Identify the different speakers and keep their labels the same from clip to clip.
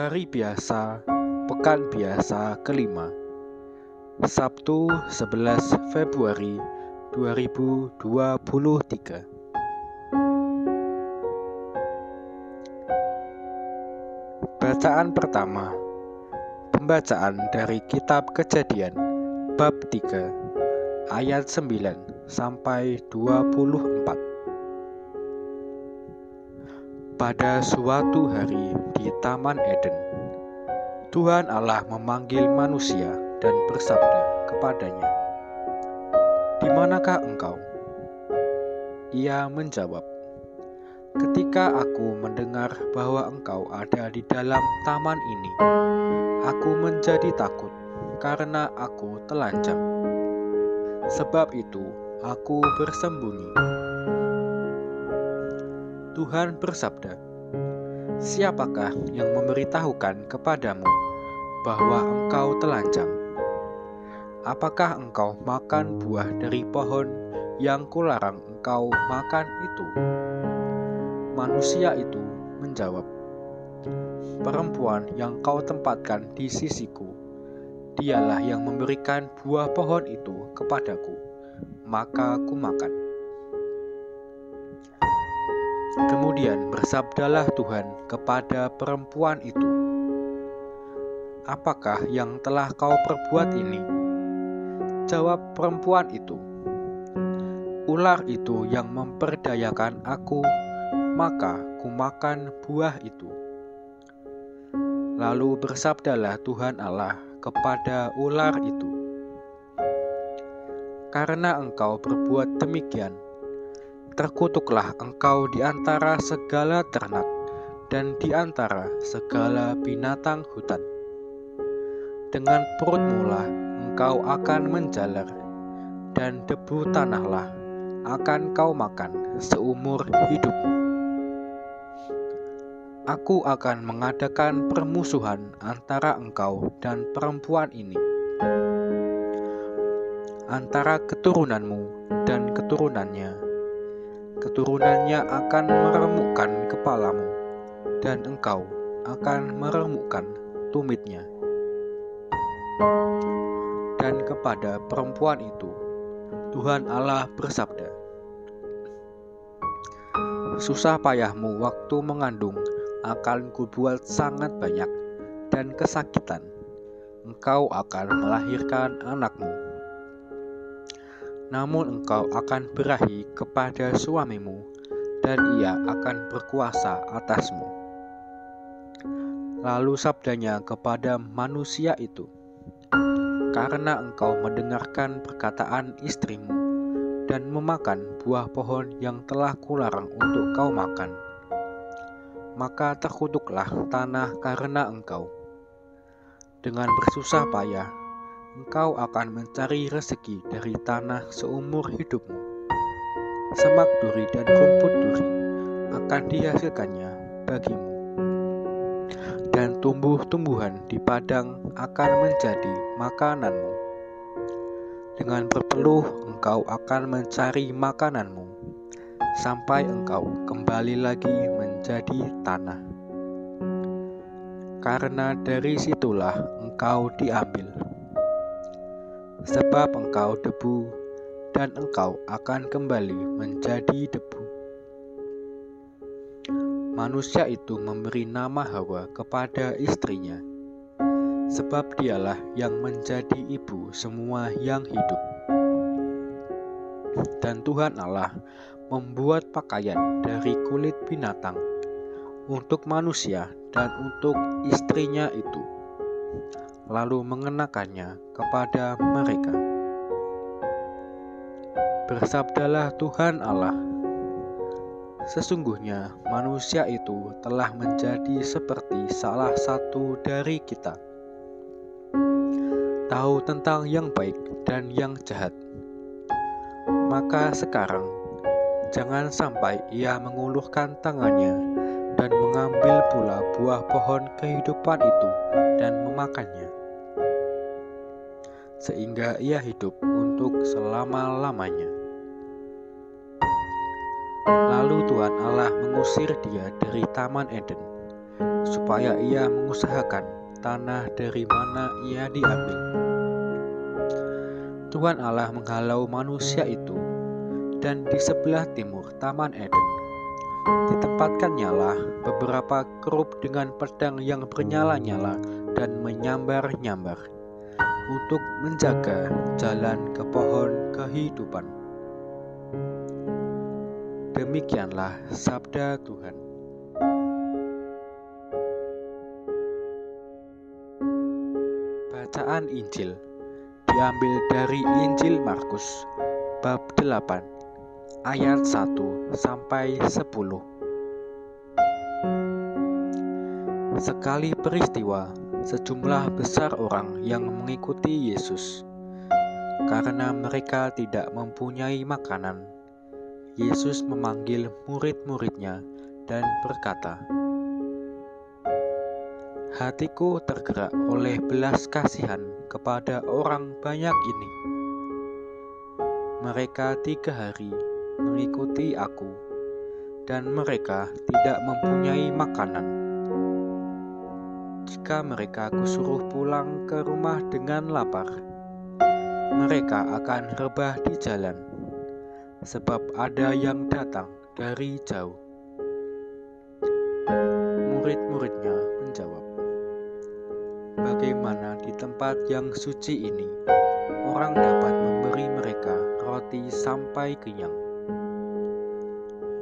Speaker 1: Hari biasa, pekan biasa kelima Sabtu 11 Februari 2023 Bacaan pertama Pembacaan dari Kitab Kejadian Bab 3 Ayat 9 sampai 24 pada suatu hari di Taman Eden, Tuhan Allah memanggil manusia dan bersabda kepadanya, "Di manakah engkau?" Ia menjawab, "Ketika aku mendengar bahwa engkau ada di dalam taman ini, aku menjadi takut karena aku telanjang. Sebab itu, aku bersembunyi." Tuhan bersabda, "Siapakah yang memberitahukan kepadamu bahwa engkau telanjang? Apakah engkau makan buah dari pohon yang kularang engkau makan itu?" Manusia itu menjawab, "Perempuan yang kau tempatkan di sisiku, dialah yang memberikan buah pohon itu kepadaku, maka ku makan." Kemudian bersabdalah Tuhan kepada perempuan itu, "Apakah yang telah kau perbuat ini?" Jawab perempuan itu, "Ular itu yang memperdayakan aku, maka kumakan buah itu." Lalu bersabdalah Tuhan Allah kepada ular itu, "Karena engkau berbuat demikian, Terkutuklah engkau di antara segala ternak dan di antara segala binatang hutan. Dengan perutmu lah engkau akan menjalar, dan debu tanahlah akan kau makan seumur hidupmu. Aku akan mengadakan permusuhan antara engkau dan perempuan ini, antara keturunanmu dan keturunannya keturunannya akan meremukkan kepalamu, dan engkau akan meremukkan tumitnya. Dan kepada perempuan itu, Tuhan Allah bersabda, Susah payahmu waktu mengandung akan kubuat sangat banyak, dan kesakitan engkau akan melahirkan anakmu namun engkau akan berahi kepada suamimu, dan ia akan berkuasa atasmu. Lalu sabdanya kepada manusia itu, "Karena engkau mendengarkan perkataan istrimu dan memakan buah pohon yang telah kularang untuk kau makan, maka terkutuklah tanah karena engkau. Dengan bersusah payah engkau akan mencari rezeki dari tanah seumur hidupmu. Semak duri dan rumput duri akan dihasilkannya bagimu. Dan tumbuh-tumbuhan di padang akan menjadi makananmu. Dengan berpeluh engkau akan mencari makananmu, sampai engkau kembali lagi menjadi tanah. Karena dari situlah engkau diambil sebab engkau debu, dan engkau akan kembali menjadi debu. Manusia itu memberi nama Hawa kepada istrinya, sebab dialah yang menjadi ibu semua yang hidup. Dan Tuhan Allah membuat pakaian dari kulit binatang untuk manusia dan untuk istrinya itu lalu mengenakannya kepada mereka. Bersabdalah Tuhan Allah, sesungguhnya manusia itu telah menjadi seperti salah satu dari kita, tahu tentang yang baik dan yang jahat. Maka sekarang, jangan sampai ia mengulurkan tangannya dan mengambil pula buah pohon kehidupan itu dan memakannya sehingga ia hidup untuk selama-lamanya. Lalu Tuhan Allah mengusir dia dari Taman Eden, supaya ia mengusahakan tanah dari mana ia diambil. Tuhan Allah menghalau manusia itu, dan di sebelah timur Taman Eden ditempatkan lah beberapa kerup dengan pedang yang bernyala-nyala dan menyambar-nyambar untuk menjaga jalan ke pohon kehidupan. Demikianlah sabda Tuhan. Bacaan Injil diambil dari Injil Markus bab 8 ayat 1 sampai 10. Sekali peristiwa sejumlah besar orang yang mengikuti Yesus. Karena mereka tidak mempunyai makanan, Yesus memanggil murid-muridnya dan berkata, Hatiku tergerak oleh belas kasihan kepada orang banyak ini. Mereka tiga hari mengikuti aku, dan mereka tidak mempunyai makanan jika mereka kusuruh pulang ke rumah dengan lapar, mereka akan rebah di jalan, sebab ada yang datang dari jauh. Murid-muridnya menjawab, "Bagaimana di tempat yang suci ini orang dapat memberi mereka roti sampai kenyang?"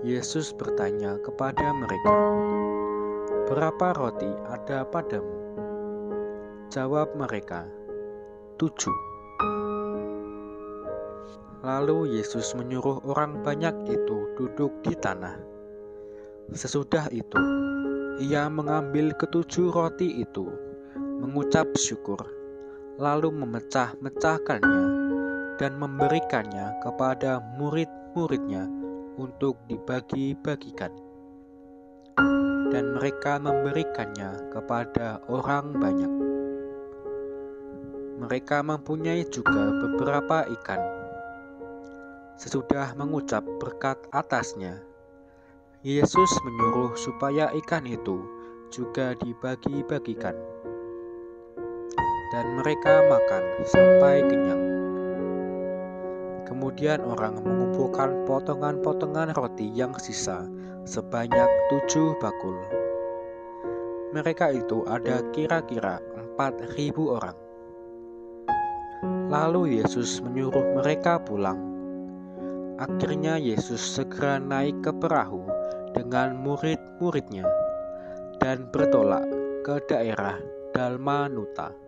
Speaker 1: Yesus bertanya kepada mereka, Berapa roti ada padamu? Jawab mereka, tujuh. Lalu Yesus menyuruh orang banyak itu duduk di tanah. Sesudah itu, ia mengambil ketujuh roti itu, mengucap syukur, lalu memecah-mecahkannya dan memberikannya kepada murid-muridnya untuk dibagi-bagikan dan mereka memberikannya kepada orang banyak. Mereka mempunyai juga beberapa ikan. Sesudah mengucap berkat atasnya, Yesus menyuruh supaya ikan itu juga dibagi-bagikan. Dan mereka makan sampai kenyang. Kemudian orang mengumpulkan potongan-potongan roti yang sisa sebanyak tujuh bakul. Mereka itu ada kira-kira empat ribu orang. Lalu Yesus menyuruh mereka pulang. Akhirnya Yesus segera naik ke perahu dengan murid-muridnya dan bertolak ke daerah Dalmanuta.